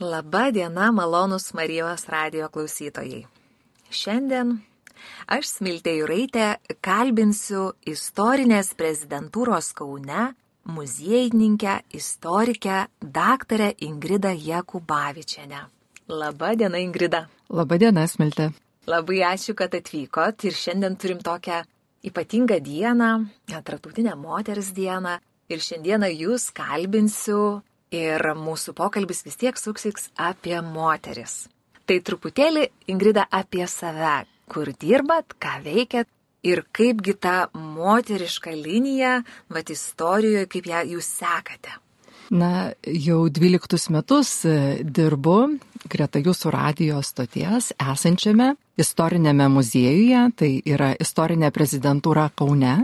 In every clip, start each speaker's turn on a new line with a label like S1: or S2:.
S1: Labą dieną, malonus Marijos radio klausytojai. Šiandien aš Smiltė Juraitė kalbinsiu istorinės prezidentūros Kaune muziejininkę, istorikę, daktarę Ingridą Jakubavičianę. Labą dieną, Ingrida.
S2: Labą dieną, Smiltė.
S1: Labai ačiū, kad atvykot ir šiandien turim tokią ypatingą dieną, Tartutinę moters dieną. Ir šiandieną jūs kalbinsiu ir mūsų pokalbis vis tiek suksiks apie moteris. Tai truputėlį, Ingrida, apie save, kur dirbat, ką veikiat ir kaipgi tą moterišką liniją, vat istorijoje, kaip ją jūs sekate.
S2: Na, jau 12 metus e, dirbu greta jūsų radijos stoties esančiame istorinėme muziejuje, tai yra istorinė prezidentūra Kaune.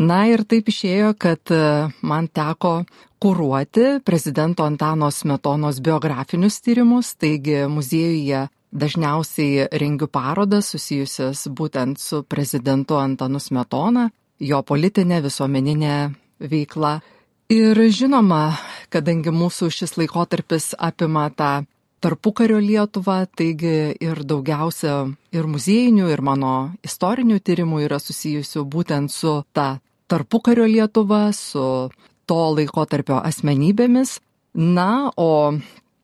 S2: Na ir taip išėjo, kad e, man teko kuruoti prezidento Antano Smetonos biografinius tyrimus, taigi muziejuje dažniausiai rengiu parodas susijusias būtent su prezidentu Antanu Smetona, jo politinė, visuomeninė veikla. Ir žinoma, kadangi mūsų šis laikotarpis apima tą tarpukario Lietuvą, taigi ir daugiausia ir muziejinių, ir mano istorinių tyrimų yra susijusių būtent su ta tarpukario Lietuva, su to laikotarpio asmenybėmis. Na, o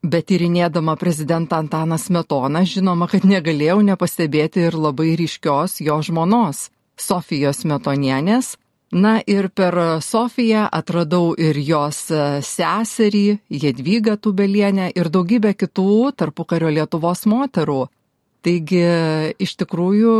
S2: bet tyrinėdama prezidentą Antaną Smetoną, žinoma, kad negalėjau nepastebėti ir labai ryškios jo žmonos, Sofijos Smetonienės. Na ir per Sofiją atradau ir jos seserį, Jedvygą Tubelienę ir daugybę kitų tarpukario Lietuvos moterų. Taigi iš tikrųjų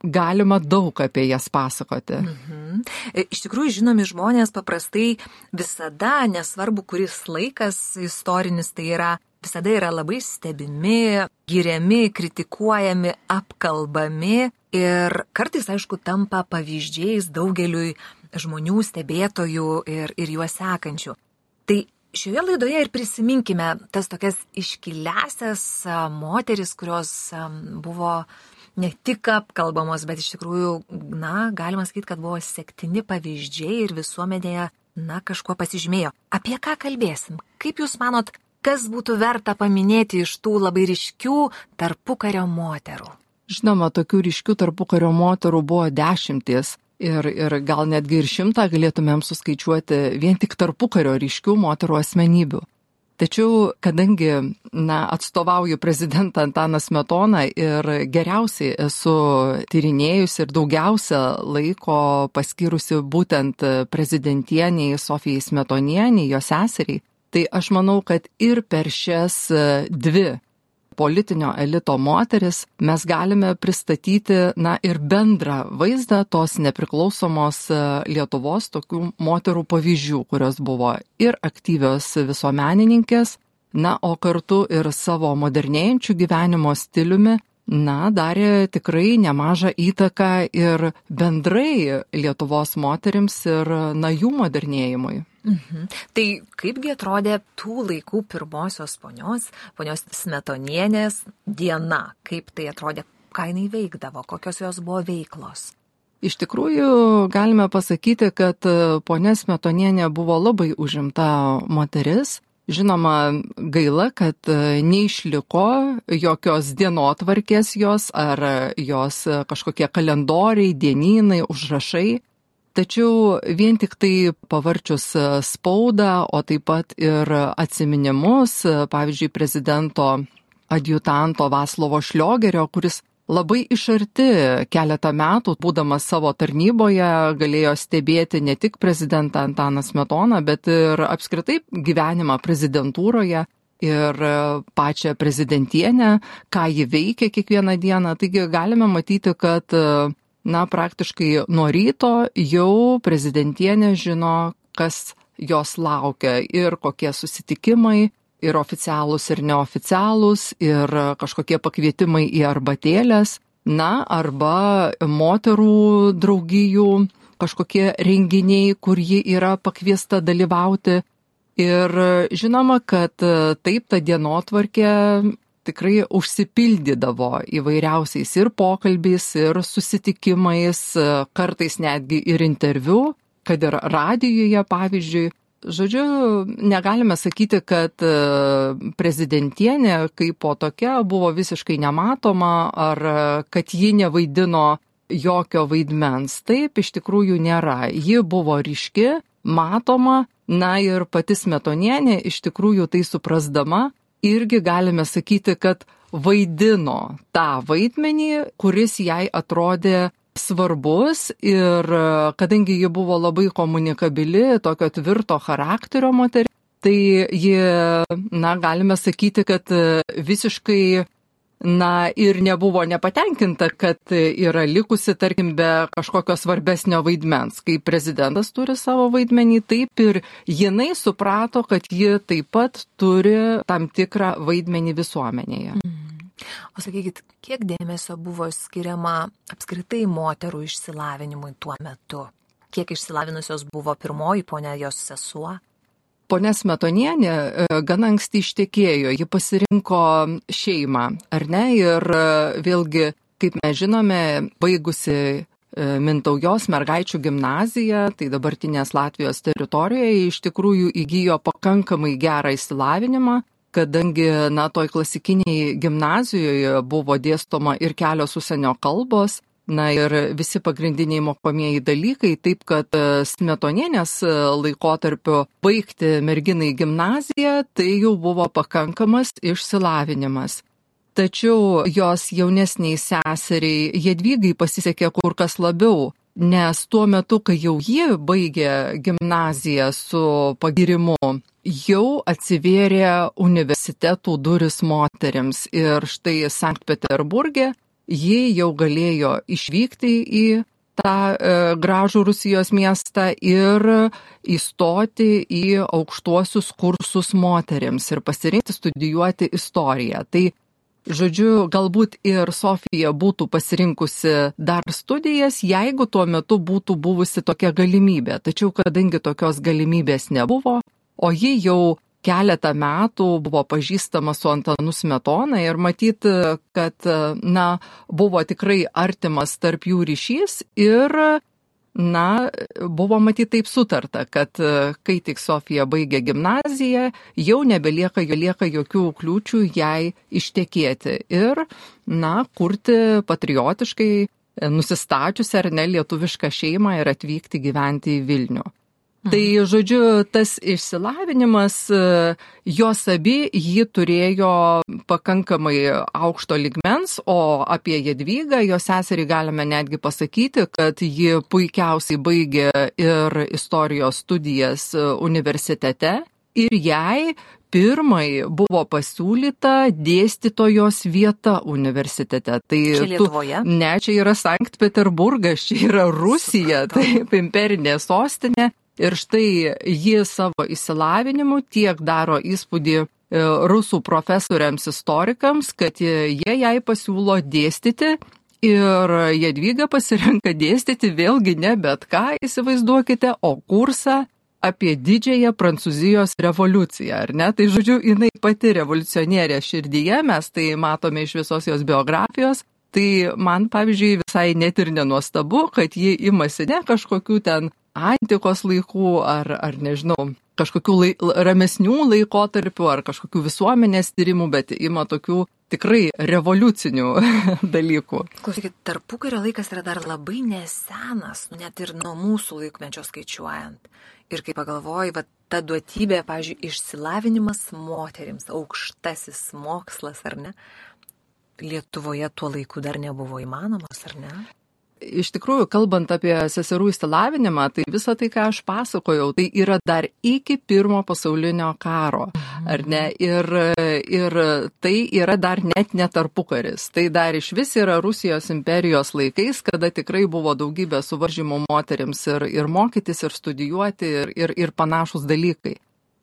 S2: galima daug apie jas pasakoti.
S1: Mhm. E, iš tikrųjų, žinomi žmonės paprastai visada, nesvarbu kuris laikas istorinis tai yra, visada yra labai stebimi, giriami, kritikuojami, apkalbami ir kartais, aišku, tampa pavyzdžiais daugeliui žmonių, stebėtojų ir, ir juos sekančių. Tai Šioje laidoje ir prisiminkime tas tokias iškiliasias moteris, kurios buvo ne tik apkalbamos, bet iš tikrųjų, na, galima sakyti, kad buvo sektini pavyzdžiai ir visuomenėje, na, kažkuo pasižymėjo. Apie ką kalbėsim? Kaip Jūs manot, kas būtų verta paminėti iš tų labai ryškių tarpukario moterų?
S2: Žinoma, tokių ryškių tarpukario moterų buvo dešimtis. Ir, ir gal netgi ir šimtą galėtumėm suskaičiuoti vien tik tarpukario ryškių moterų asmenybių. Tačiau, kadangi na, atstovauju prezidentą Antaną Smetoną ir geriausiai esu tyrinėjusi ir daugiausia laiko paskyrusi būtent prezidentieniai Sofijai Smetonieniai, jos seseriai, tai aš manau, kad ir per šias dvi politinio elito moteris, mes galime pristatyti, na, ir bendrą vaizdą tos nepriklausomos e, Lietuvos tokių moterų pavyzdžių, kurios buvo ir aktyvios visuomenininkės, na, o kartu ir savo modernėjančių gyvenimo stiliumi na, darė tikrai nemažą įtaką ir bendrai Lietuvos moterims ir na jų modernėjimui.
S1: Mhm. Tai kaipgi atrodė tų laikų pirmosios ponios, ponios Smetonienės diena, kaip tai atrodė, ką jinai veikdavo, kokios jos buvo veiklos?
S2: Iš tikrųjų, galime pasakyti, kad ponė Smetonienė buvo labai užimta moteris, Žinoma, gaila, kad e, neišliko jokios dienotvarkės jos ar jos kažkokie kalendoriai, dienynai, užrašai. Tačiau vien tik tai pavarčius spaudą, o taip pat ir atsiminimus, pavyzdžiui, prezidento adjutanto Vaslovo Šliogerio, kuris labai iš arti keletą metų, būdamas savo tarnyboje, galėjo stebėti ne tik prezidentą Antaną Smetoną, bet ir apskritai gyvenimą prezidentūroje ir pačią prezidentienę, ką ji veikia kiekvieną dieną. Taigi galime matyti, kad na, praktiškai nuo ryto jau prezidentienė žino, kas jos laukia ir kokie susitikimai, ir oficialūs, ir neoficialūs, ir kažkokie pakvietimai į arbatėlės, na, arba moterų draugijų kažkokie renginiai, kur ji yra pakviesta dalyvauti. Ir žinoma, kad taip ta dienotvarkė tikrai užsipildydavo įvairiausiais ir pokalbiais, ir susitikimais, kartais netgi ir interviu, kad ir radijoje, pavyzdžiui, Žodžiu, negalime sakyti, kad e, prezidentienė kaip po tokia buvo visiškai nematoma ar e, kad ji nevaidino jokio vaidmens. Taip iš tikrųjų nėra. Ji buvo ryški, matoma, na ir pati smetonienė iš tikrųjų tai suprasdama irgi galime sakyti, kad vaidino tą vaidmenį, kuris jai atrodė svarbus ir e, kadangi ji buvo labai komunikabili, tokio tvirto charakterio moteris, tai ji, na, galime sakyti, kad e, visiškai, na, ir nebuvo nepatenkinta, kad yra likusi, tarkim, be kažkokio svarbesnio vaidmens. Kai prezidentas turi savo vaidmenį, taip ir jinai suprato, kad ji taip pat turi tam tikrą vaidmenį visuomenėje. Mm.
S1: O sakykit, kiek dėmesio buvo skiriama apskritai moterų išsilavinimui tuo metu? Kiek išsilavinusios buvo pirmoji ponia jos sesuo?
S2: Pone Smetonienė e, gana anksti ištekėjo, ji pasirinko šeimą, ar ne? Ir e, vėlgi, kaip mes žinome, baigusi e, Mintaujos mergaičių gimnaziją, tai dabartinės Latvijos teritorijoje iš tikrųjų įgyjo pakankamai gerą įsilavinimą, kadangi, na, toj klasikiniai gimnazijoje buvo dėstoma ir kelios užsienio kalbos, na ir visi pagrindiniai mokomieji dalykai, taip kad e, smetonienės e, laikotarpiu baigti merginai gimnaziją, tai jau buvo pakankamas išsilavinimas. Tačiau jos jaunesniai seseriai Jedvygai pasisekė kur kas labiau, nes tuo metu, kai jau ji baigė gimnaziją su pagirimu, jau atsivėrė universitetų duris moteriams ir štai Sankt Peterburgė ji jau galėjo išvykti į tą e, gražų Rusijos miestą ir įstoti į aukštuosius kursus moteriams ir pasirinkti studijuoti istoriją. Tai Žodžiu, galbūt ir Sofija būtų pasirinkusi dar studijas, jeigu tuo metu būtų buvusi tokia galimybė. Tačiau kadangi tokios galimybės nebuvo, o ji jau keletą metų buvo pažįstama su Antanu Smetona ir matyt, kad, na, buvo tikrai artimas tarp jų ryšys ir, na, buvo matyt taip sutarta, kad kai tik Sofija baigė gimnaziją, jau nebelieka, jo lieka jokių kliūčių jai ištekėti ir, na, kurti patriotiškai nusistačiusią ar ne lietuvišką šeimą ir atvykti gyventi į Vilnių. Tai, žodžiu, tas išsilavinimas, jos abi jį turėjo pakankamai aukšto ligmens, o apie Jadvygą, jos seserį galime netgi pasakyti, kad ji puikiausiai baigė ir istorijos studijas universitete ir jai pirmai buvo pasiūlyta dėstytojos vieta universitete.
S1: Tai čia Lietuvoje?
S2: Tu, ne, čia yra Sankt Peterburgas, čia yra Rusija, taip, imperinė sostinė. Ir štai ji savo įsilavinimu tiek daro įspūdį e, rusų profesoriams istorikams, kad jie jai pasiūlo dėstyti ir Jadvyga pasirenka dėstyti vėlgi ne bet ką, įsivaizduokite, o kursą apie didžiąją Prancūzijos revoliuciją, ar ne? Tai žodžiu, jinai pati revoliucionierė širdyje, mes tai matome iš visos jos biografijos. Tai man, pavyzdžiui, visai net ir nenuostabu, kad ji imasi ne kažkokių ten antikos laikų ar, ar nežinau, kažkokių lai, ramesnių laikotarpių ar kažkokių visuomenės tyrimų, bet ima tokių tikrai revoliucinių dalykų.
S1: Klausykit, tarpukario laikas yra dar labai nesenas, net ir nuo mūsų laikmečio skaičiuojant. Ir kai pagalvoji, va, ta duotybė, pavyzdžiui, išsilavinimas moterims, aukštasis mokslas, ar ne? Lietuvoje tuo laiku dar nebuvo įmanomas, ar ne?
S2: Iš tikrųjų, kalbant apie seserų įsilavinimą, tai visa tai, ką aš pasakojau, tai yra dar iki pirmo pasaulinio karo, ar ne? Ir, ir tai yra dar net netarpukaris. Tai dar iš vis yra Rusijos imperijos laikais, kada tikrai buvo daugybė suvaržymų moteriams ir, ir mokytis, ir studijuoti, ir, ir, ir panašus dalykai.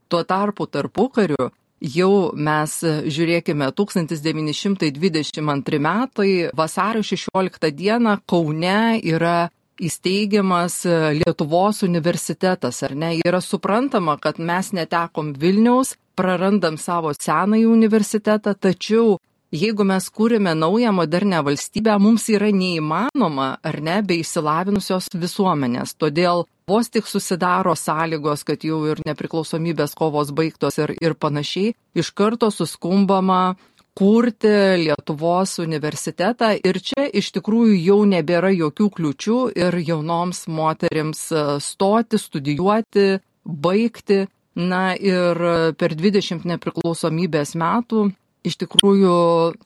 S2: Tuo tarpu tarpukariu Jau mes žiūrėkime 1922 metai, vasario 16 dieną Kaune yra įsteigiamas Lietuvos universitetas, ar ne? Yra suprantama, kad mes netekom Vilniaus, prarandam savo senąjį universitetą, tačiau jeigu mes kūrime naują modernę valstybę, mums yra neįmanoma, ar ne, be įsilavinusios visuomenės. Todėl vos tik susidaro sąlygos, kad jau ir nepriklausomybės kovos baigtos ir, ir panašiai, iš karto suskumbama kurti Lietuvos universitetą ir čia iš tikrųjų jau nebėra jokių kliučių ir jaunoms moterims e, stoti, studijuoti, baigti. Na ir per 20 nepriklausomybės metų iš tikrųjų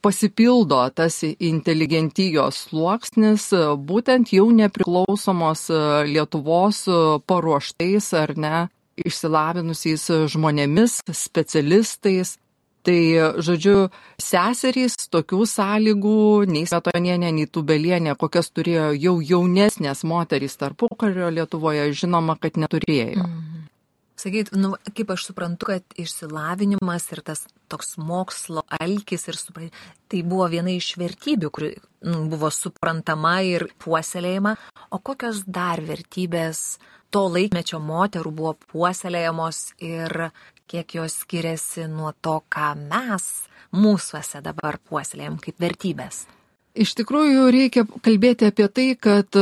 S2: pasipildo tas inteligentijos sluoksnis būtent jau nepriklausomos Lietuvos paruoštais ar ne išsilavinusiais žmonėmis, specialistais. Tai, žodžiu, seserys tokių sąlygų, nei Smetonienė, nei Tubelienė, kokias turėjo jau jaunesnės moterys tarpukario Lietuvoje, žinoma, kad neturėjo. Mm.
S1: Sakyt, nu, kaip aš suprantu, kad išsilavinimas ir tas toks mokslo alkis ir suprat, tai buvo viena iš vertybių, kuri nu, buvo suprantama ir puoselėjama. O kokios dar vertybės to laikmečio moterų buvo puoselėjamos ir kiek jos skiriasi nuo to, ką mes mūsųse dabar puoselėjam kaip vertybės?
S2: Iš tikrųjų, reikia kalbėti apie tai, kad,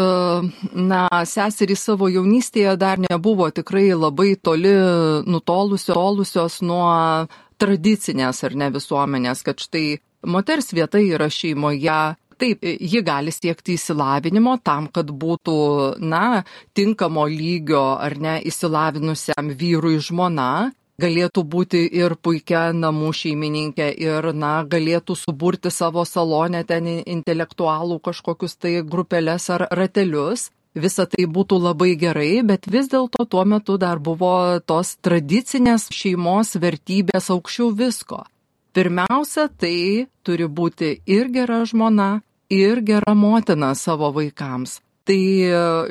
S2: na, seserys savo jaunystėje dar nebuvo tikrai labai toli nutolusios, tolusios nuo tradicinės ar ne visuomenės, kad štai moters vieta yra šeimoje. Taip, ji gali siekti įsilavinimo tam, kad būtų, na, tinkamo lygio ar ne įsilavinusiam vyrui žmona, galėtų būti ir puikia namų šeimininkė ir, na, galėtų suburti savo salonę ten intelektualų kažkokius tai grupelės ar ratelius. Visa tai būtų labai gerai, bet vis dėlto tuo metu dar buvo tos tradicinės šeimos vertybės aukščiau visko. Pirmiausia, tai turi būti ir gera žmona, ir gera motina savo vaikams. Tai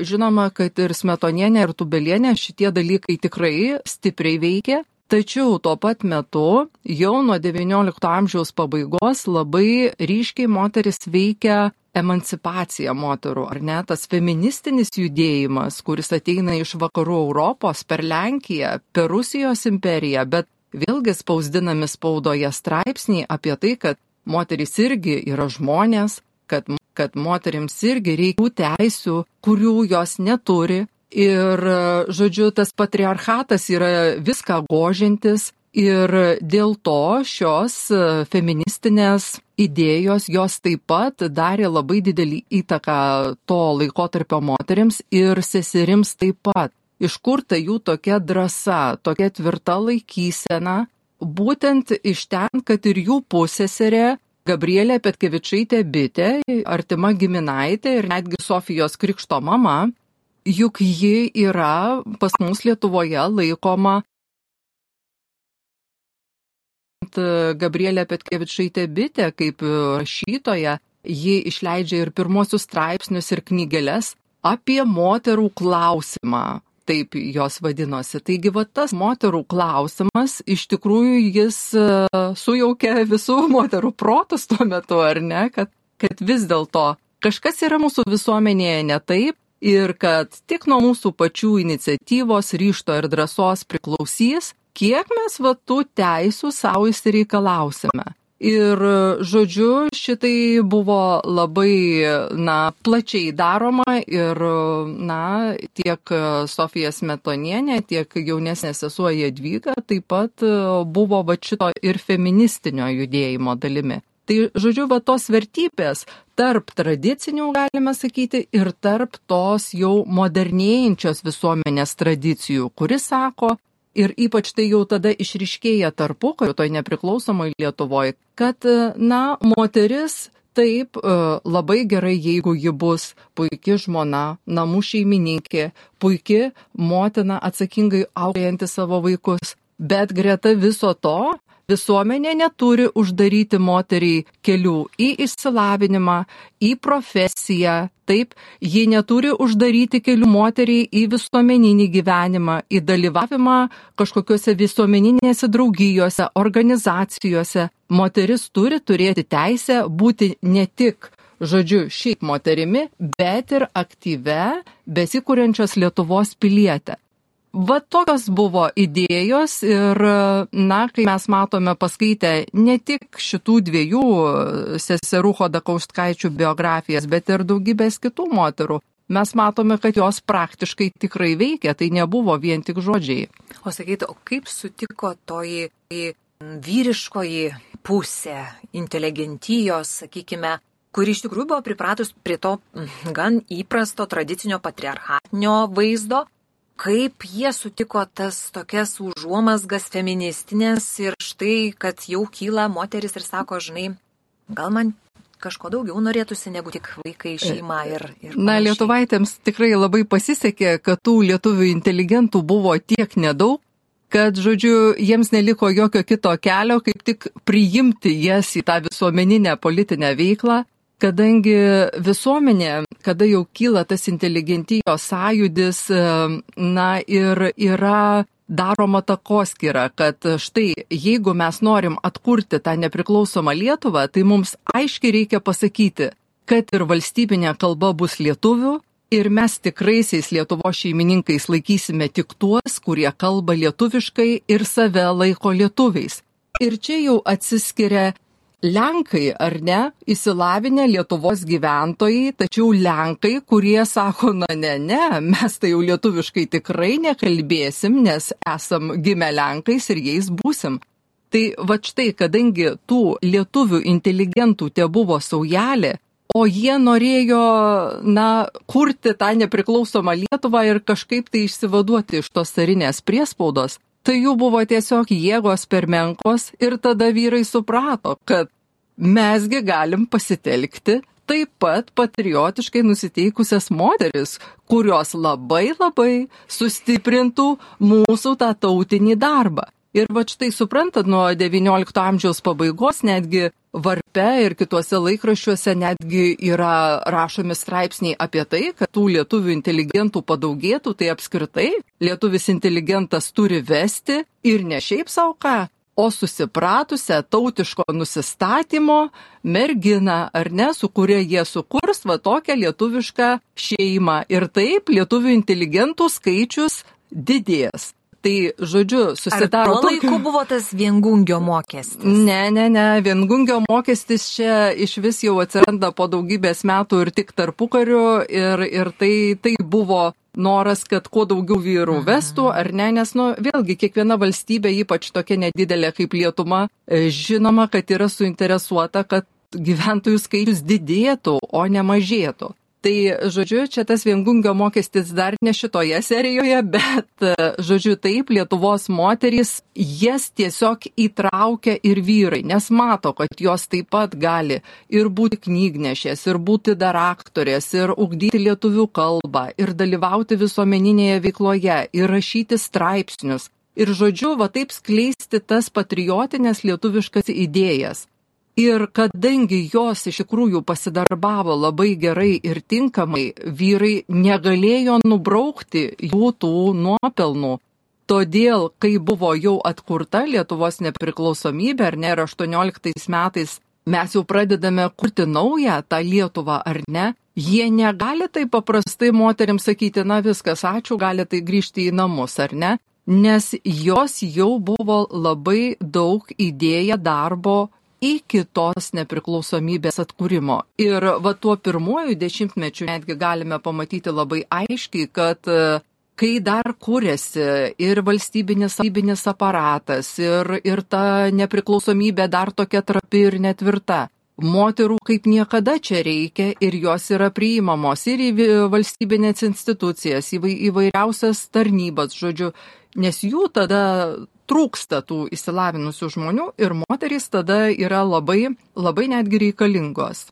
S2: žinoma, kad ir smetonienė, ir tubelienė šitie dalykai tikrai stipriai veikia, Tačiau tuo pat metu jau nuo XIX amžiaus pabaigos labai ryškiai moteris veikia emancipacija moterų, ar ne? Tas feministinis judėjimas, kuris ateina iš vakarų Europos per Lenkiją, per Rusijos imperiją, bet vėlgi spausdinami spaudoje straipsniai apie tai, kad moteris irgi yra žmonės, kad, kad moteriams irgi reikia teisių, kurių jos neturi, Ir, žodžiu, tas patriarchatas yra viską gožintis ir dėl to šios feministinės idėjos jos taip pat darė labai didelį įtaką to laikotarpio moteriams ir seserims taip pat. Iš kur ta jų tokia drąsa, tokia tvirta laikysena, būtent iš ten, kad ir jų pusėserė Gabrielė Petkevičaitė bitė, artima giminaitė ir netgi Sofijos krikšto mama, juk ji yra pas mus Lietuvoje laikoma Gabrielė Petkevičaitė bitė kaip rašytoja, ji išleidžia ir pirmosius straipsnius ir knygelės apie moterų klausimą, taip jos vadinosi. Taigi va tas moterų klausimas, iš tikrųjų jis e, sujaukia visų moterų protus tuo metu, ar ne, kad, kad vis dėlto kažkas yra mūsų visuomenėje ne taip, ir kad tik nuo mūsų pačių iniciatyvos, ryšto ir drąsos priklausys, kiek mes va tų teisų savo įsireikalausime. Ir, žodžiu, šitai buvo labai, na, plačiai daroma ir, na, tiek Sofija Smetonienė, tiek jaunesnė sesuo Jadvyga taip pat buvo va šito ir feministinio judėjimo dalimi. Tai, žodžiu, va tos vertybės tarp tradicinių, galime sakyti, ir tarp tos jau modernėjančios visuomenės tradicijų, kuris sako, ir ypač tai jau tada išriškėja tarpukario toj nepriklausomoj Lietuvoje, kad, na, moteris taip e, labai gerai, jeigu ji bus puikia žmona, namų šeimininkė, puikia motina atsakingai auklėjanti savo vaikus. Bet greta viso to Visuomenė neturi uždaryti moteriai kelių į išsilavinimą, į profesiją, taip, ji neturi uždaryti kelių moteriai į visuomeninį gyvenimą, į dalyvavimą kažkokiuose visuomeninėse draugijose, organizacijose. Moteris turi turėti teisę būti ne tik žodžiu, šiaip moterimi, bet ir aktyve, besikūrenčios Lietuvos pilietė. Va tokios buvo idėjos ir, na, kai mes matome paskaitę ne tik šitų dviejų seserų Hodakauskaičių biografijas, bet ir daugybės kitų moterų, mes matome, kad jos praktiškai tikrai veikia, tai nebuvo vien tik žodžiai.
S1: O sakyti, o kaip sutiko toji vyriškoji pusė inteligentijos, sakykime, kuri iš tikrųjų buvo pripratus prie to gan įprasto tradicinio patriarchatinio vaizdo, kaip jie sutiko tas tokias užuomasgas feministinės ir štai, kad jau kyla moteris ir sako, žinai, gal man kažko daugiau norėtųsi negu tik vaikai, šeima ir... ir
S2: Na, lietuvaitėms tikrai labai pasisekė, kad tų lietuvių inteligentų buvo tiek nedaug, kad, žodžiu, jiems neliko jokio kito kelio, kaip tik priimti jas į tą visuomeninę politinę veiklą kadangi visuomenė, kada jau kyla tas inteligentijos sąjudis, e, na ir yra daroma takoskira, kad štai jeigu mes norim atkurti tą nepriklausomą Lietuvą, tai mums aiškiai reikia pasakyti, kad ir valstybinė kalba bus lietuvių ir mes tikraisiais Lietuvo šeimininkais laikysime tik tuos, kurie kalba lietuviškai ir save laiko lietuviais. Ir čia jau atsiskiria Lenkai, ar ne, įsilavinę Lietuvos gyventojai, tačiau Lenkai, kurie sako, na ne, ne, mes tai jau lietuviškai tikrai nekalbėsim, nes esam gimę Lenkais ir jais būsim. Tai va štai, kadangi tų lietuvių inteligentų te buvo saujelė, o jie norėjo, na, kurti tą nepriklausomą Lietuvą ir kažkaip tai išsivaduoti iš tos carinės priespaudos, tai jų buvo tiesiog jėgos per menkos ir tada vyrai suprato, kad mesgi galim pasitelkti taip pat patriotiškai nusiteikusias moteris, kurios labai labai sustiprintų mūsų tą tautinį darbą. Ir va štai suprantat, nuo XIX amžiaus pabaigos netgi varpe ir kituose laikraščiuose netgi yra rašomi straipsniai apie tai, kad tų lietuvių inteligentų padaugėtų, tai apskritai lietuvis inteligentas turi vesti ir ne šiaip savo ką, o susipratusią tautiško nusistatymo merginą, ar ne, su kuria jie sukurs va tokią lietuvišką šeimą. Ir taip lietuvių inteligentų skaičius didės. Tai, žodžiu, susidaro.
S1: Tuo laiku buvo tas viengungio mokestis.
S2: Ne, ne, ne, viengungio mokestis čia iš vis jau atsiranda po daugybės metų ir tik tarpukariu ir, ir tai, tai buvo noras, kad kuo daugiau vyrų mhm. vestų, ar ne, nes, nu, vėlgi, kiekviena valstybė, ypač tokia nedidelė kaip Lietuva, e, žinoma, kad yra suinteresuota, kad gyventojų skaičius didėtų, o ne mažėtų. Tai, žodžiu, čia tas viengungio mokestis dar ne šitoje serijoje, bet, žodžiu, taip, Lietuvos moterys jas tiesiog įtraukia ir vyrai, nes mato, kad jos taip pat gali ir būti knygnešės, ir būti dar aktorės, ir ugdyti lietuvių kalbą, ir dalyvauti visuomeninėje veikloje, ir rašyti straipsnius. Ir, žodžiu, va taip skleisti tas patriotinės lietuviškas idėjas. Ir kadangi jos iš tikrųjų pasidarbavo labai gerai ir tinkamai, vyrai negalėjo nubraukti jų tų nuopelnų. Todėl, kai buvo jau atkurta Lietuvos nepriklausomybė, ar ne, ir 18 metais mes jau pradedame kurti naują tą Lietuvą, ar ne, jie negali tai paprastai moteriams sakyti, na viskas, ačiū, galite grįžti į namus, ar ne, nes jos jau buvo labai daug įdėję darbo iki tos nepriklausomybės atkūrimo. Ir va tuo pirmuoju dešimtmečiu netgi galime pamatyti labai aiškiai, kad e, kai dar kūrėsi ir valstybinis, valstybinis aparatas, ir, ir ta nepriklausomybė dar tokia trapi ir netvirta. Moterų kaip niekada čia reikia ir jos yra priimamos ir į valstybinės institucijas, į įvairiausias tarnybas, žodžiu, nes jų tada trūksta tų įsilavinusių žmonių ir moterys tada yra labai, labai netgi reikalingos.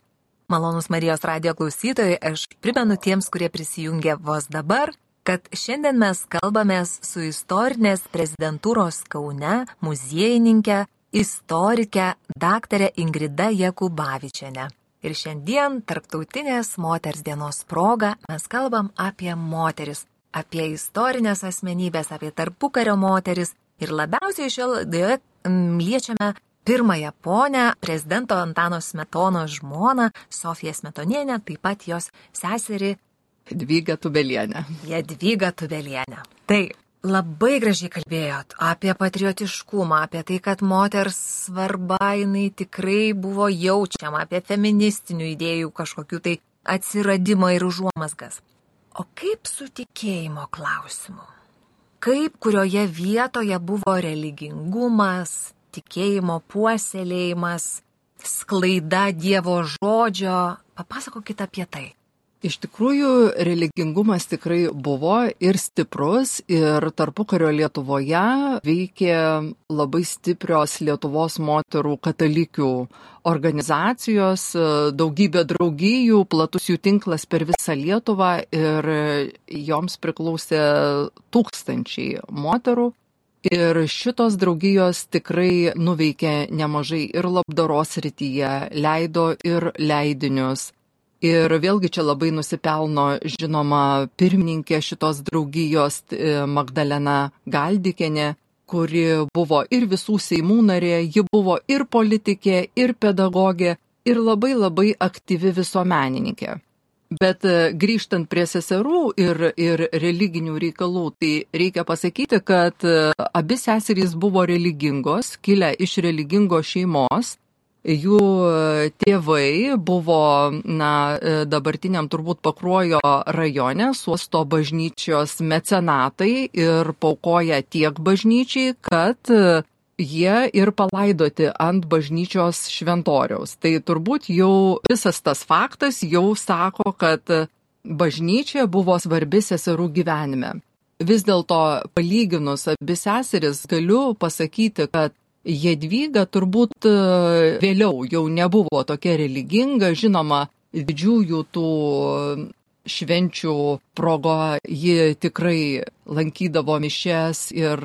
S1: Malonus Marijos radijo klausytojai, aš primenu tiems, kurie prisijungė vos dabar, kad šiandien mes kalbamės su istorinės prezidentūros Kaune muziejininkė, istorikė daktarė Ingrida Jakubavičiane. Ir šiandien, Tarptautinės moters dienos proga, mes kalbam apie moteris, apie istorinės asmenybės, apie tarpukario moteris Ir labiausiai šioje laidoje liečiame pirmąją ponę, prezidento Antano Smetono žmoną, Sofiją Smetonienę, taip pat jos seserį
S2: Jadvyga Tubelienė.
S1: Jadvyga Tubelienė. Tai Labai gražiai kalbėjot apie patriotiškumą, apie tai, kad moters svarba jinai tikrai buvo jaučiama, apie feministinių idėjų kažkokių tai atsiradimą ir užuomasgas. O kaip su tikėjimo klausimu? Kaip kurioje vietoje buvo religingumas, tikėjimo puoselėjimas, sklaida Dievo žodžio? Papasakokit apie tai.
S2: Iš tikrųjų, religingumas tikrai buvo ir stiprus, ir tarpukario Lietuvoje veikė labai stiprios Lietuvos moterų katalikių organizacijos, daugybė draugijų, platus jų tinklas per visą Lietuvą ir joms priklausė tūkstančiai moterų. Ir šitos draugijos tikrai nuveikė nemažai ir labdaros rytyje, leido ir leidinius Ir vėlgi čia labai nusipelno žinoma pirmininkė šitos draugijos e, Magdalena Galdikenė, kuri buvo ir visų seimų narė, ji buvo ir politikė, ir pedagogė, ir labai labai aktyvi visuomenininkė. Bet e, grįžtant prie seserų ir, ir religinių reikalų, tai reikia pasakyti, kad e, abi seserys buvo religingos, kilę iš religingos šeimos jų e, tėvai buvo, na, e, dabartiniam turbūt pakruojo rajone, suosto bažnyčios mecenatai ir paukoja tiek bažnyčiai, kad e, jie ir palaidoti ant bažnyčios šventoriaus. Tai turbūt jau visas tas faktas jau sako, kad bažnyčia buvo svarbi seserų gyvenime. Vis dėlto palyginus abi seseris galiu pasakyti, kad Jedvyga turbūt e, vėliau jau nebuvo tokia religinga, žinoma, didžiųjų tų švenčių progo ji tikrai lankydavo mišes ir,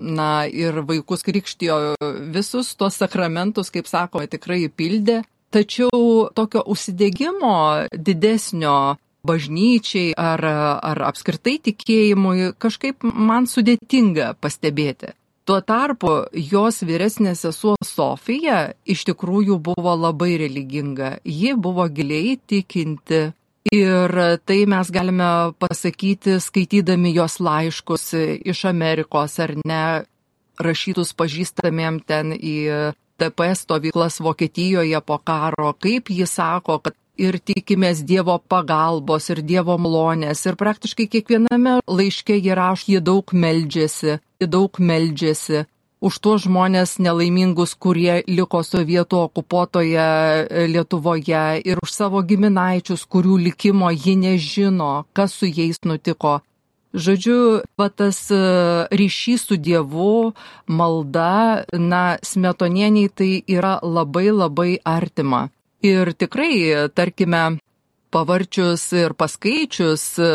S2: na, ir vaikus krikštijo visus tuos sakramentus, kaip sakoma, tikrai pildė. Tačiau tokio užsidėgymo didesnio bažnyčiai ar, ar apskritai tikėjimui kažkaip man sudėtinga pastebėti. Tuo tarpu jos vyresnė sesuo Sofija iš tikrųjų buvo labai religinga. Ji buvo giliai tikinti. Ir tai mes galime pasakyti, skaitydami jos laiškus iš Amerikos ar ne, rašytus pažįstamiem ten į TPS stovyklas Vokietijoje po karo, kaip ji sako, kad ir tikimės Dievo pagalbos ir Dievo malonės. Ir praktiškai kiekviename laiške jie rašo, jie daug meldžiasi daug meldžiasi už tuos žmonės nelaimingus, kurie liko sovietų okupuotoje e, Lietuvoje ir už savo giminaičius, kurių likimo ji nežino, kas su jais nutiko. Žodžiu, va tas e, ryšys su Dievu, malda, na, smetonieniai tai yra labai labai artima. Ir tikrai, tarkime, pavarčius ir paskaičius e,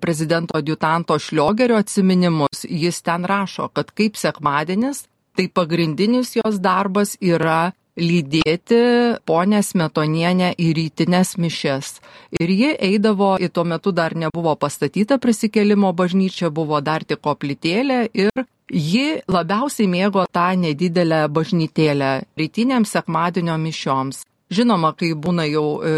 S2: prezidento adjutanto Šliogerio atsiminimus, jis ten rašo, kad kaip sekmadienis, tai pagrindinis jos darbas yra lydėti ponę Smetonienę į rytinės mišes. Ir ji eidavo, į tuo metu dar nebuvo pastatyta prisikelimo bažnyčia, buvo dar tik koplytėlė ir ji labiausiai mėgo tą nedidelę bažnytėlę rytiniams sekmadienio mišioms. Žinoma, kai būna jau e,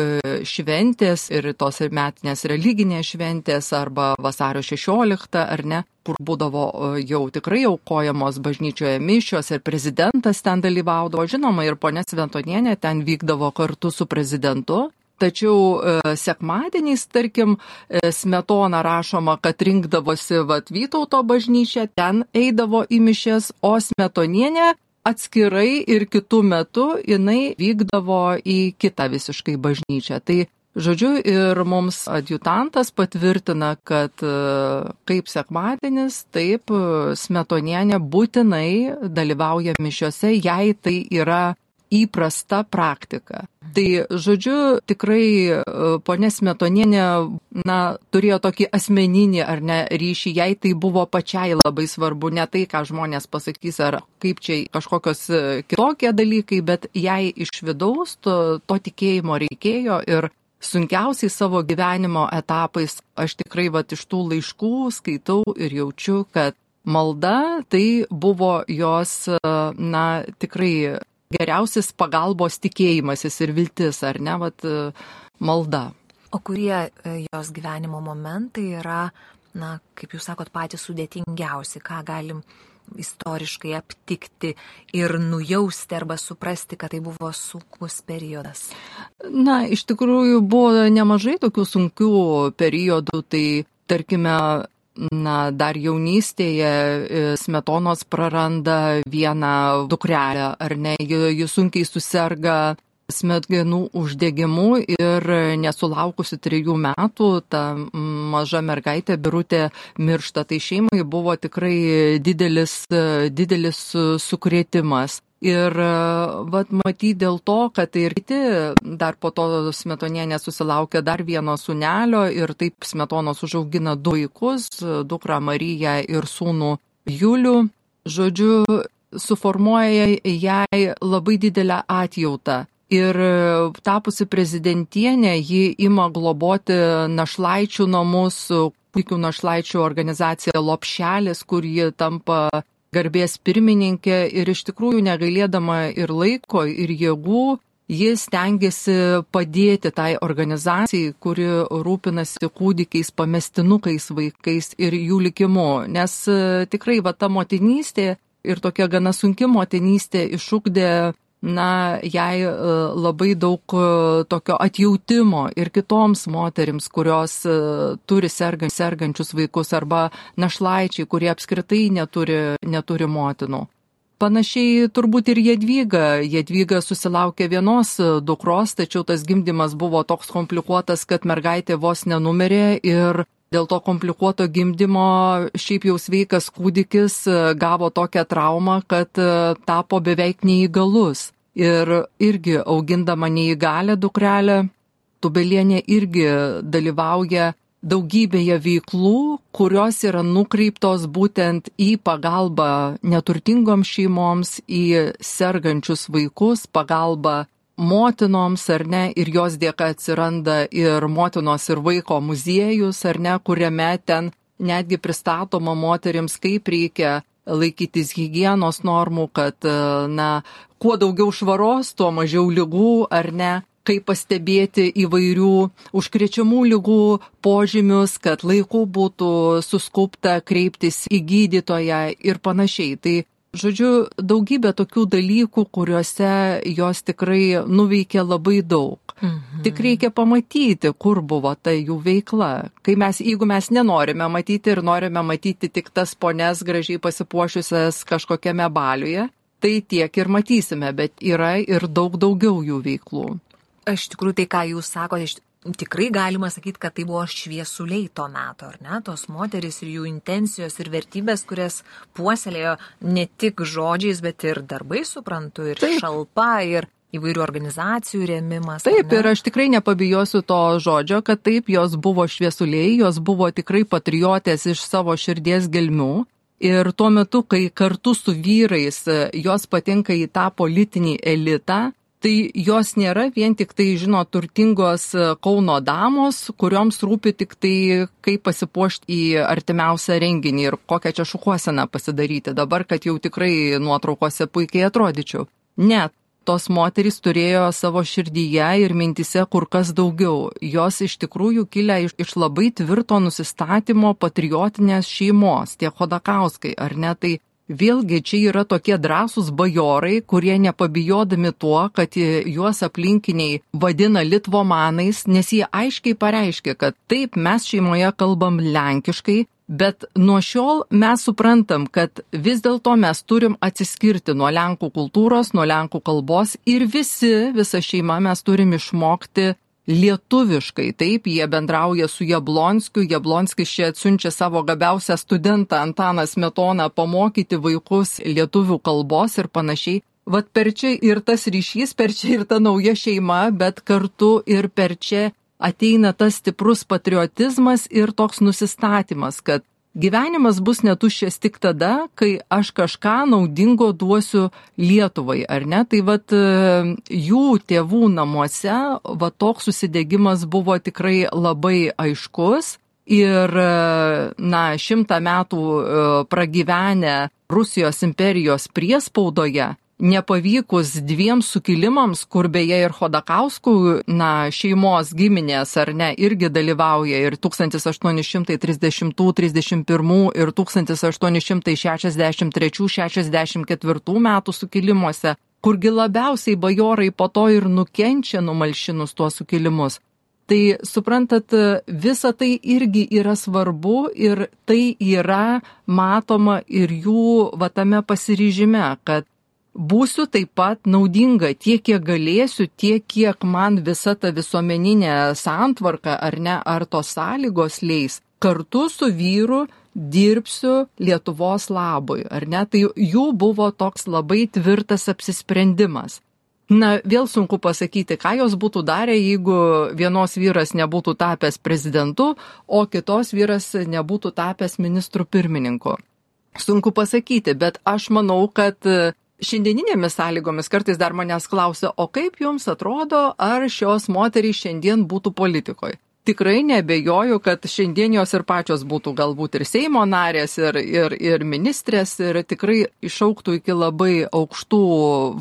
S2: šventės ir tos metinės religinės šventės arba vasario 16 ar ne, kur būdavo e, jau tikrai aukojamos bažnyčioje mišios ir prezidentas ten dalyvaudavo, žinoma, ir ponė Sventonienė ten vykdavo kartu su prezidentu. Tačiau e, sekmadieniais, tarkim, smetona rašoma, kad rinkdavosi vat Vytauto bažnyčia, ten eidavo į mišes, o smetonienė atskirai ir kitų metų jinai vykdavo į kitą visiškai bažnyčią. Tai Žodžiu, ir mums adjutantas patvirtina, kad e, kaip sekmadienis, taip smetonienė būtinai dalyvauja mišiose, jei tai yra įprasta praktika. Tai, žodžiu, tikrai e, ponė Smetonienė, na, turėjo tokį asmeninį ar ne ryšį, jai tai buvo pačiai labai svarbu, ne tai, ką žmonės pasakys, ar kaip čia kažkokios e, kitokie dalykai, bet jai iš vidaus to, to tikėjimo reikėjo ir sunkiausiai savo gyvenimo etapais aš tikrai va iš tų laiškų skaitau ir jaučiu, kad malda tai buvo jos, e, na, tikrai geriausias pagalbos tikėjimasis ir viltis, ar ne, vat, malda.
S1: O kurie e, jos gyvenimo momentai yra na, kaip jūs sakot, patys sudėtingiausi, ką galim istoriškai aptikti ir nujausti arba suprasti, kad tai buvo sunkus periodas?
S2: Na, iš tikrųjų buvo nemažai tokių sunkių periodų, tai tarkime, na, dar jaunystėje e, Smetonos praranda vieną dukrelę, ar ne, ji sunkiai susirga smetgenų uždegimu ir nesulaukusi trijų metų ta maža mergaitė birutė miršta. Tai šeimai buvo tikrai didelis, didelis sukrėtimas. Ir vat, matyt dėl to, kad ir kiti dar po to smetonienė susilaukė dar vieno sunelio ir taip smetonos užaugina du vaikus, dukrą Mariją ir sūnų Julių. Žodžiu, suformuoja jai labai didelę atjautą Ir e, tapusi prezidentienė, ji ima globoti našlaičių namus, puikių našlaičių organizacija Lopšelis, kur ji tampa garbės pirmininkė ir iš tikrųjų negailėdama ir laiko, ir jėgų, jis tengiasi padėti tai organizacijai, kuri rūpinasi kūdikiais, pamestinukais vaikais ir jų likimu. Nes e, tikrai va ta motinystė ir tokia gana sunki motinystė išūkdė na, jai e, labai daug e, tokio atjautimo ir kitoms moterims, kurios e, turi sergančius vaikus arba našlaičiai, kurie apskritai neturi, neturi motinų. Panašiai turbūt ir Jedvyga. Jedvyga susilaukė vienos dukros, tačiau tas gimdymas buvo toks komplikuotas, kad mergaitė vos nenumirė ir dėl to komplikuoto gimdymo šiaip jau sveikas kūdikis gavo tokią traumą, kad tapo beveik neįgalus. Ir irgi augindama neįgalę dukrelę, Tubelienė irgi dalyvauja daugybėje veiklų, kurios yra nukreiptos būtent į pagalbą neturtingoms šeimoms, į sergančius vaikus, pagalbą motinoms ar ne, ir jos dėka atsiranda ir motinos ir vaiko muziejus ar ne, kuriame ten netgi pristatoma moteriams, kaip reikia laikytis hygienos normų, kad, e, na, kuo daugiau švaros, tuo mažiau lygų ar ne, kaip pastebėti įvairių užkrečiamų lygų požymius, kad laiku būtų suskupta kreiptis į gydytoją ir panašiai. Tai Žodžiu, daugybė tokių dalykų, kuriuose jos tikrai nuveikė labai daug. Mhm. Tik reikia pamatyti, kur buvo ta jų veikla. Kai mes, jeigu mes nenorime matyti ir norime matyti tik tas ponės gražiai pasipuošusias kažkokiame baliuje, tai tiek ir matysime, bet yra ir daug daugiau jų veiklų.
S1: Aš tikrųjų tai, ką jūs sakote, tikrai galima sakyti, kad tai buvo šviesuliai to meto, ar ne? Tos moteris ir jų intencijos ir vertybės, kurias puoselėjo ne tik žodžiais, bet ir darbai, suprantu, ir Taip. šalpa, ir įvairių organizacijų rėmimas.
S2: Taip, ir aš tikrai nepabijosiu to žodžio, kad taip, jos buvo šviesuliai, jos buvo tikrai patriotės iš savo širdies gelmių. Ir tuo metu, kai kartu su vyrais jos patenka į tą politinį elitą, tai jos nėra vien tik tai, žino, turtingos e, Kauno damos, kurioms rūpi tik tai, kaip pasipuošti į artimiausią renginį ir kokią čia šukuoseną pasidaryti dabar, kad jau tikrai nuotraukose puikiai atrodyčiau. Ne, tos moterys turėjo savo širdyje ir mintise kur kas daugiau. Jos iš tikrųjų kilę iš, iš labai tvirto nusistatymo patriotinės šeimos, tie Hodakauskai, ar ne, tai Vėlgi čia yra tokie drąsūs bajorai, kurie nepabijodami tuo, kad juos aplinkiniai vadina litvomanais, nes jie aiškiai pareiškia, kad taip mes šeimoje kalbam lenkiškai, bet nuo šiol mes suprantam, kad vis dėlto mes turim atsiskirti nuo lenkų kultūros, nuo lenkų kalbos ir visi, visa šeima mes turim išmokti lietuviškai. Taip, jie bendrauja su Jablonskiu, Jablonskis čia atsiunčia savo gabiausią studentą Antaną Smetoną pamokyti vaikus lietuvių kalbos ir panašiai. Vat per čia ir tas ryšys, per čia ir ta nauja šeima, bet kartu ir per čia ateina tas stiprus patriotizmas ir toks nusistatymas, kad Gyvenimas bus netuščias tik tada, kai aš kažką naudingo duosiu Lietuvai, ar ne? Tai vad e, jų tėvų namuose va toks susidegimas buvo tikrai labai aiškus ir, e, na, šimtą metų e, pragyvenę Rusijos imperijos priespaudoje, nepavykus dviem sukilimams, kur beje ir Hodakauskų, na, šeimos giminės ar ne, irgi dalyvauja ir 1830, 31 ir 1863-64 metų sukilimuose, kurgi labiausiai bajorai po to ir nukenčia numalšinus tuos sukilimus. Tai suprantat, visa tai irgi yra svarbu ir tai yra matoma ir jų vatame pasiryžime, kad būsiu taip pat naudinga tiek, kiek galėsiu, tiek, kiek man visa ta visuomeninė santvarka ar ne, ar tos sąlygos leis. Kartu su vyru dirbsiu Lietuvos labui, ar ne? Tai jų buvo toks labai tvirtas apsisprendimas. Na, vėl sunku pasakyti, ką jos būtų darę, jeigu vienos vyras nebūtų tapęs prezidentu, o kitos vyras nebūtų tapęs ministru pirmininku. Sunku pasakyti, bet aš manau, kad šiandieninėmis sąlygomis kartais dar manęs klausia, o kaip jums atrodo, ar šios moterys šiandien būtų politikoje? Tikrai nebejoju, kad šiandien jos ir pačios būtų galbūt ir Seimo narės, ir, ir, ir ministrės, ir tikrai išauktų iki labai aukštų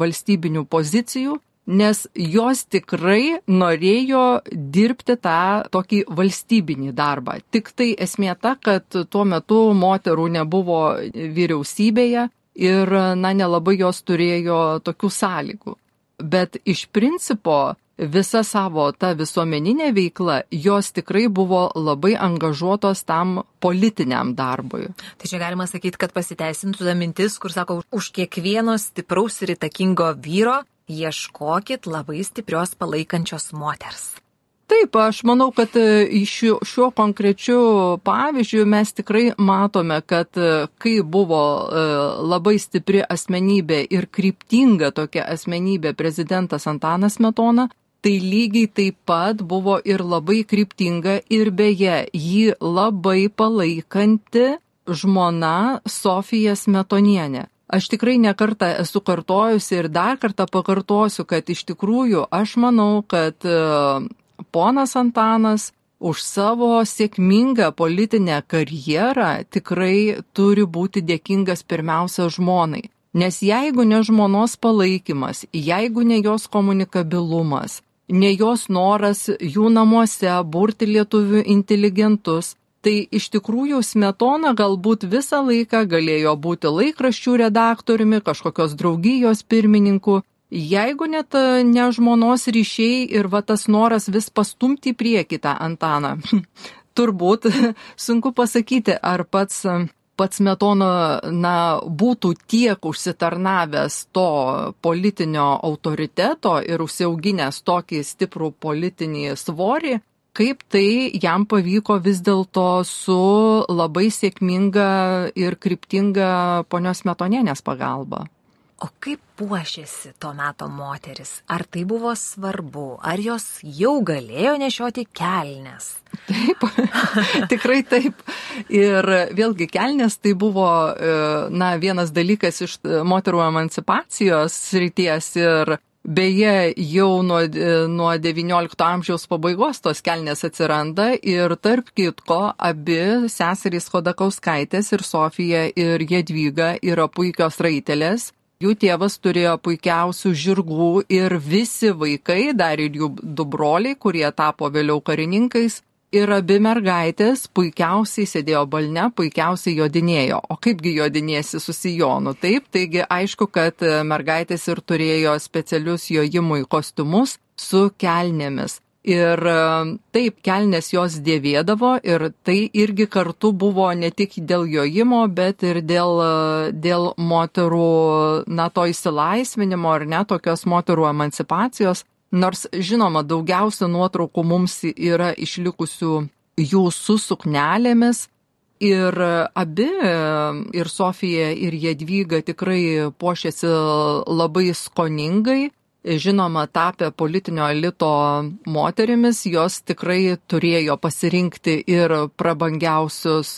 S2: valstybinių pozicijų, nes jos tikrai norėjo dirbti tą tokį valstybinį darbą. Tik tai esmė ta, kad tuo metu moterų nebuvo vyriausybėje, ir, na, nelabai jos turėjo tokių sąlygų. Bet iš principo visa savo ta visuomeninė veikla, jos tikrai buvo labai angažuotos tam politiniam darbui.
S1: Tai čia galima sakyti, kad pasiteisintų ta mintis, kur sako, už kiekvieno stipraus ir įtakingo vyro ieškokit labai stiprios palaikančios moters.
S2: Taip, aš manau, kad e, šiuo, šiuo konkrečiu pavyzdžiu mes tikrai matome, kad e, kai buvo e, labai stipri asmenybė ir kryptinga tokia asmenybė prezidentas Antanas Metona, tai lygiai taip pat buvo ir labai kryptinga ir beje jį labai palaikanti žmona Sofija Smetonienė. Aš tikrai nekartą esu kartojusi ir dar kartą pakartosiu, kad iš tikrųjų aš manau, kad ponas Antanas už savo sėkmingą politinę karjerą tikrai turi būti dėkingas pirmiausia žmonai. Nes jeigu ne žmonos palaikymas, jeigu ne jos komunikabilumas, ne jos noras jų namuose burti lietuvių inteligentus, tai iš tikrųjų Smetona galbūt visą laiką galėjo būti laikraščių redaktoriumi, kažkokios draugijos pirmininku, Jeigu net e, ne žmonos ryšiai ir va tas noras vis pastumti į priekį tą Antaną, turbūt sunku pasakyti, ar pats, pats Metono na, būtų tiek užsitarnavęs to politinio autoriteto ir užsiauginęs tokį stiprų politinį svorį, kaip tai jam pavyko vis dėlto su labai sėkminga ir kryptinga ponios Metonienės pagalba.
S1: O kaip puošėsi to meto moteris? Ar tai buvo svarbu? Ar jos jau galėjo nešioti kelnes?
S2: Taip, tikrai taip. Ir vėlgi kelnes tai buvo, e, na, vienas dalykas iš moterų emancipacijos srities ir Beje, jau nuo, e, nuo XIX amžiaus pabaigos tos kelnės atsiranda ir tarp kitko abi seserys Hodakauskaitės ir Sofija ir Jedvyga yra puikios raitelės jų tėvas turėjo puikiausių žirgų ir visi vaikai, dar ir jų du broliai, kurie tapo vėliau karininkais, ir abi mergaitės puikiausiai sėdėjo balne, puikiausiai jodinėjo. O kaipgi jodinėsi su sijonu? Taip, taigi aišku, kad mergaitės ir turėjo specialius jojimui kostiumus su kelnėmis. Ir e, taip, kelnes jos dėvėdavo ir tai irgi kartu buvo ne tik dėl jojimo, bet ir dėl, e, dėl moterų, na, to įsilaisvinimo ar ne, tokios moterų emancipacijos. Nors, žinoma, daugiausia nuotraukų mums yra išlikusių jų su suknelėmis. Ir abi, e, ir Sofija, ir Jedvyga tikrai puošėsi labai skoningai žinoma, tapę politinio elito moterimis, jos tikrai turėjo pasirinkti ir prabangiausius,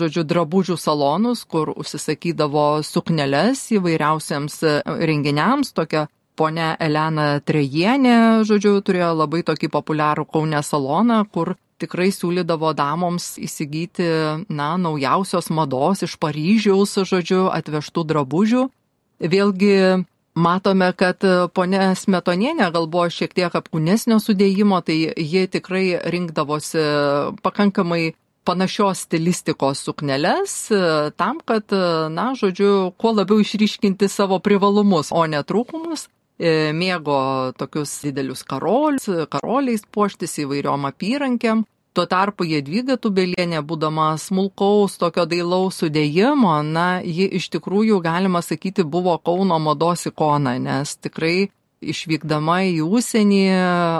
S2: žodžiu, drabužių salonus, kur užsisakydavo sukneles įvairiausiams e, renginiams, tokia ponia Elena Trejienė, žodžiu, turėjo labai tokį populiarų Kaune saloną, kur tikrai siūlydavo damoms įsigyti, na, naujausios mados iš Paryžiaus, žodžiu, atvežtų drabužių. Vėlgi Matome, kad ponė Smetonienė gal buvo šiek tiek apkūnesnio sudėjimo, tai ji tikrai rinkdavosi pakankamai panašios stilistikos sukneles tam, kad, na, žodžiu, kuo labiau išryškinti savo privalumus, o ne trūkumus. Mėgo tokius didelius karolius, karoliais puoštis įvairiom apyrankėm. Tuo tarpu Jedvyga Tubelienė, būdama smulkaus tokio dailaus sudėjimo, na, ji iš tikrųjų, galima sakyti, buvo Kauno mados ikona, nes tikrai išvykdama į užsienį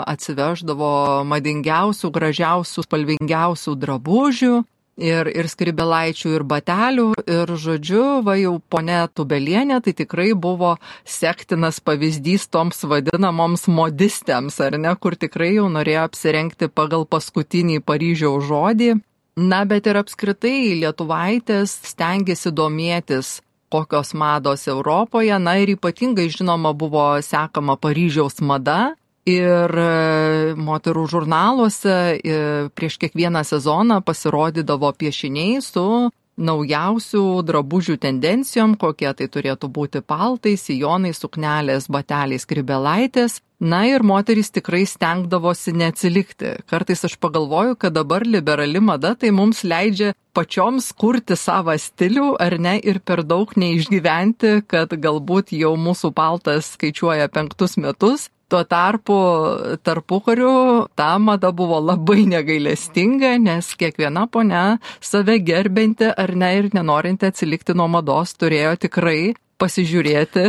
S2: atsiveždavo madingiausių, gražiausių, spalvingiausių drabužių ir, ir skribelaičių, ir batelių. Ir žodžiu, va jau ponė Tubelienė, tai tikrai buvo sektinas pavyzdys toms vadinamoms modistėms, ar ne, kur tikrai jau norėjo apsirengti pagal paskutinį Paryžiaus žodį. Na, bet ir apskritai lietuvaitės stengiasi domėtis kokios mados Europoje, na ir ypatingai žinoma buvo sekama Paryžiaus mada, Ir e, moterų žurnaluose e, prieš kiekvieną sezoną pasirodydavo piešiniai su naujausių drabužių tendencijom, kokie tai turėtų būti paltai, sijonai, suknelės, bateliai, skribelaitės. Na ir moterys tikrai stengdavosi neatsilikti. Kartais aš pagalvoju, kad dabar liberali mada tai mums leidžia pačioms kurti savo stilių, ar ne, ir per daug neišgyventi, kad galbūt jau mūsų paltas skaičiuoja penktus metus Tuo tarpu tarpukariu ta mada buvo labai negailestinga, nes kiekviena ponia save gerbinti ar ne ir nenorinti atsilikti nuo mados turėjo tikrai pasižiūrėti,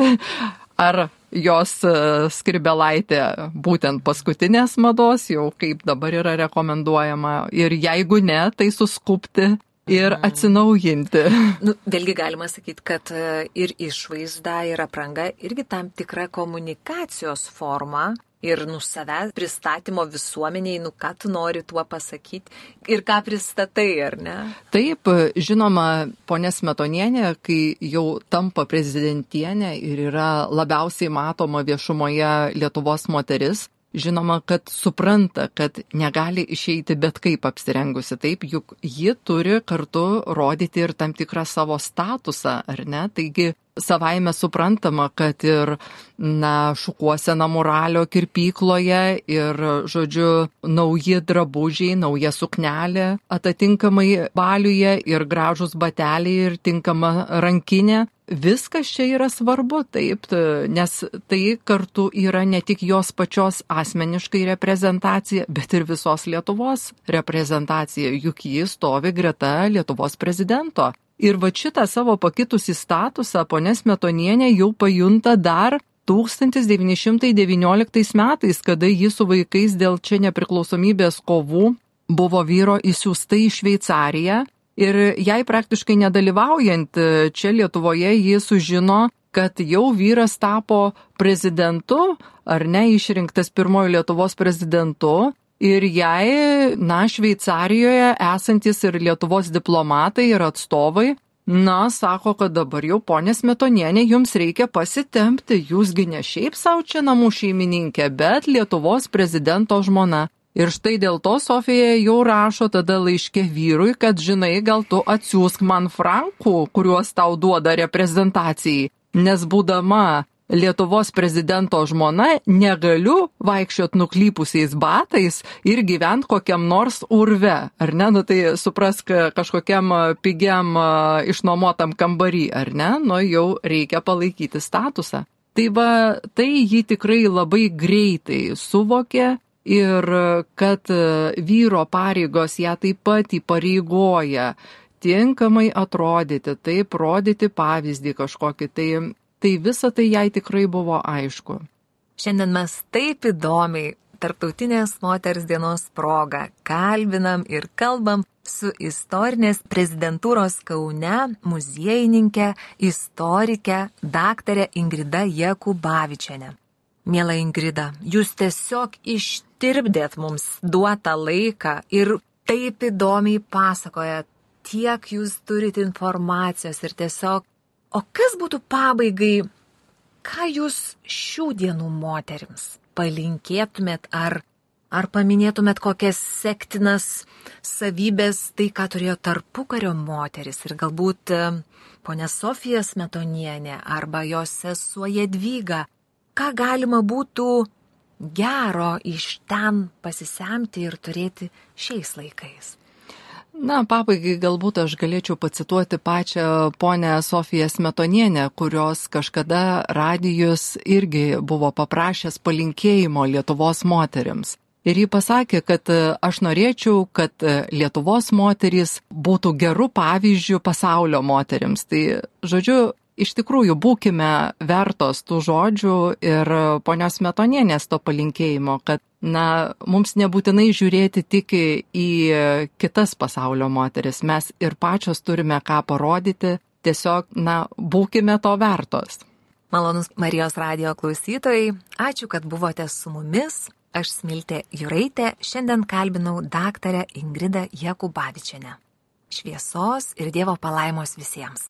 S2: ar jos e, skribelaitė būtent paskutinės mados, jau kaip dabar yra rekomenduojama. Ir jeigu ne, tai suskupti ir mhm. atsinaujinti.
S1: Nu, vėlgi galima sakyti, kad e, ir išvaizda, ir apranga irgi tam tikra komunikacijos forma. Ir nu savęs pristatymo visuomeniai, nu ką tu nori tuo pasakyti ir ką pristatai, ar ne?
S2: Taip, žinoma, ponė Smetonienė, kai jau tampa prezidentienė ir yra labiausiai matoma viešumoje Lietuvos moteris, žinoma, kad supranta, kad negali išeiti bet kaip apsirengusi taip, juk ji turi kartu rodyti ir tam tikrą savo statusą, ar ne? Taigi savaime suprantama, kad ir, na, šukuosena moralio kirpykloje ir, žodžiu, nauji drabužiai, nauja suknelė atitinkamai baliuje ir gražus bateliai ir tinkama rankinė viskas čia yra svarbu, taip, nes tai kartu yra ne tik jos pačios asmeniškai reprezentacija, bet ir visos Lietuvos reprezentacija, juk ji stovi greta Lietuvos prezidento. Ir va šitą savo pakitusi statusą ponės Metonienė jau pajunta dar 1919 metais, kada ji su vaikais dėl čia nepriklausomybės kovų buvo vyro įsiūsta į Šveicariją Ir jai praktiškai nedalyvaujant e, čia Lietuvoje, ji sužino, kad jau vyras tapo prezidentu, ar ne išrinktas pirmojo Lietuvos prezidentu. Ir jai, na, Šveicarijoje esantis ir Lietuvos diplomatai ir atstovai, na, sako, kad dabar jau ponės metonienė jums reikia pasitempti, jūsgi ne šiaip savo čia namų šeimininkė, bet Lietuvos prezidento žmona. Ir štai dėl to Sofija jau rašo tada laiškė vyrui, kad žinai, gal tu atsiųsk man frankų, kuriuos tau duoda reprezentacijai, nes būdama Lietuvos prezidento žmona negaliu vaikščiot nuklypusiais batais ir gyvent kokiam nors urve, ar ne, nu tai suprask kažkokiam pigiam išnuomotam kambarį, ar ne, nu jau reikia palaikyti statusą. Tai va, tai jį tikrai labai greitai suvokė ir kad vyro pareigos ją taip pat įpareigoja tinkamai atrodyti, taip rodyti pavyzdį kažkokį, tai, tai visa tai jai tikrai buvo aišku.
S1: Šiandien mes taip įdomiai Tarptautinės moters dienos proga kalbinam ir kalbam su istorinės prezidentūros Kaune muziejininkė, istorikė, daktarė Ingrida Jekubavičiane. Mėla Ingrida, jūs tiesiog ištirpdėt mums duotą laiką ir taip įdomiai pasakojat, tiek jūs turite informacijos ir tiesiog, o kas būtų pabaigai, ką jūs šių dienų moterims palinkėtumėt ar Ar paminėtumėt kokias sektinas savybės, tai ką turėjo tarpukario moteris ir galbūt e, ponė Sofija Smetonienė arba jos sesuo Jedvyga, ką galima būtų gero iš ten pasisemti ir turėti šiais laikais?
S2: Na, pabaigai galbūt aš galėčiau pacituoti pačią ponę Sofiją Smetonienę, kurios kažkada radijus irgi buvo paprašęs palinkėjimo Lietuvos moteriams. Ir ji pasakė, kad aš norėčiau, kad Lietuvos moterys būtų gerų pavyzdžių pasaulio moteriams. Tai, žodžiu, iš tikrųjų būkime vertos tų žodžių ir ponios metonienės to palinkėjimo, kad, na, mums nebūtinai žiūrėti tik į kitas pasaulio moteris, mes ir pačios turime ką parodyti, tiesiog, na, būkime to vertos.
S1: Malonus Marijos radio klausytojai, ačiū, kad buvote su mumis. Aš Smiltė Juraitė, šiandien kalbinau daktarę Ingridą Jakubavičianę. Šviesos ir Dievo palaimos visiems.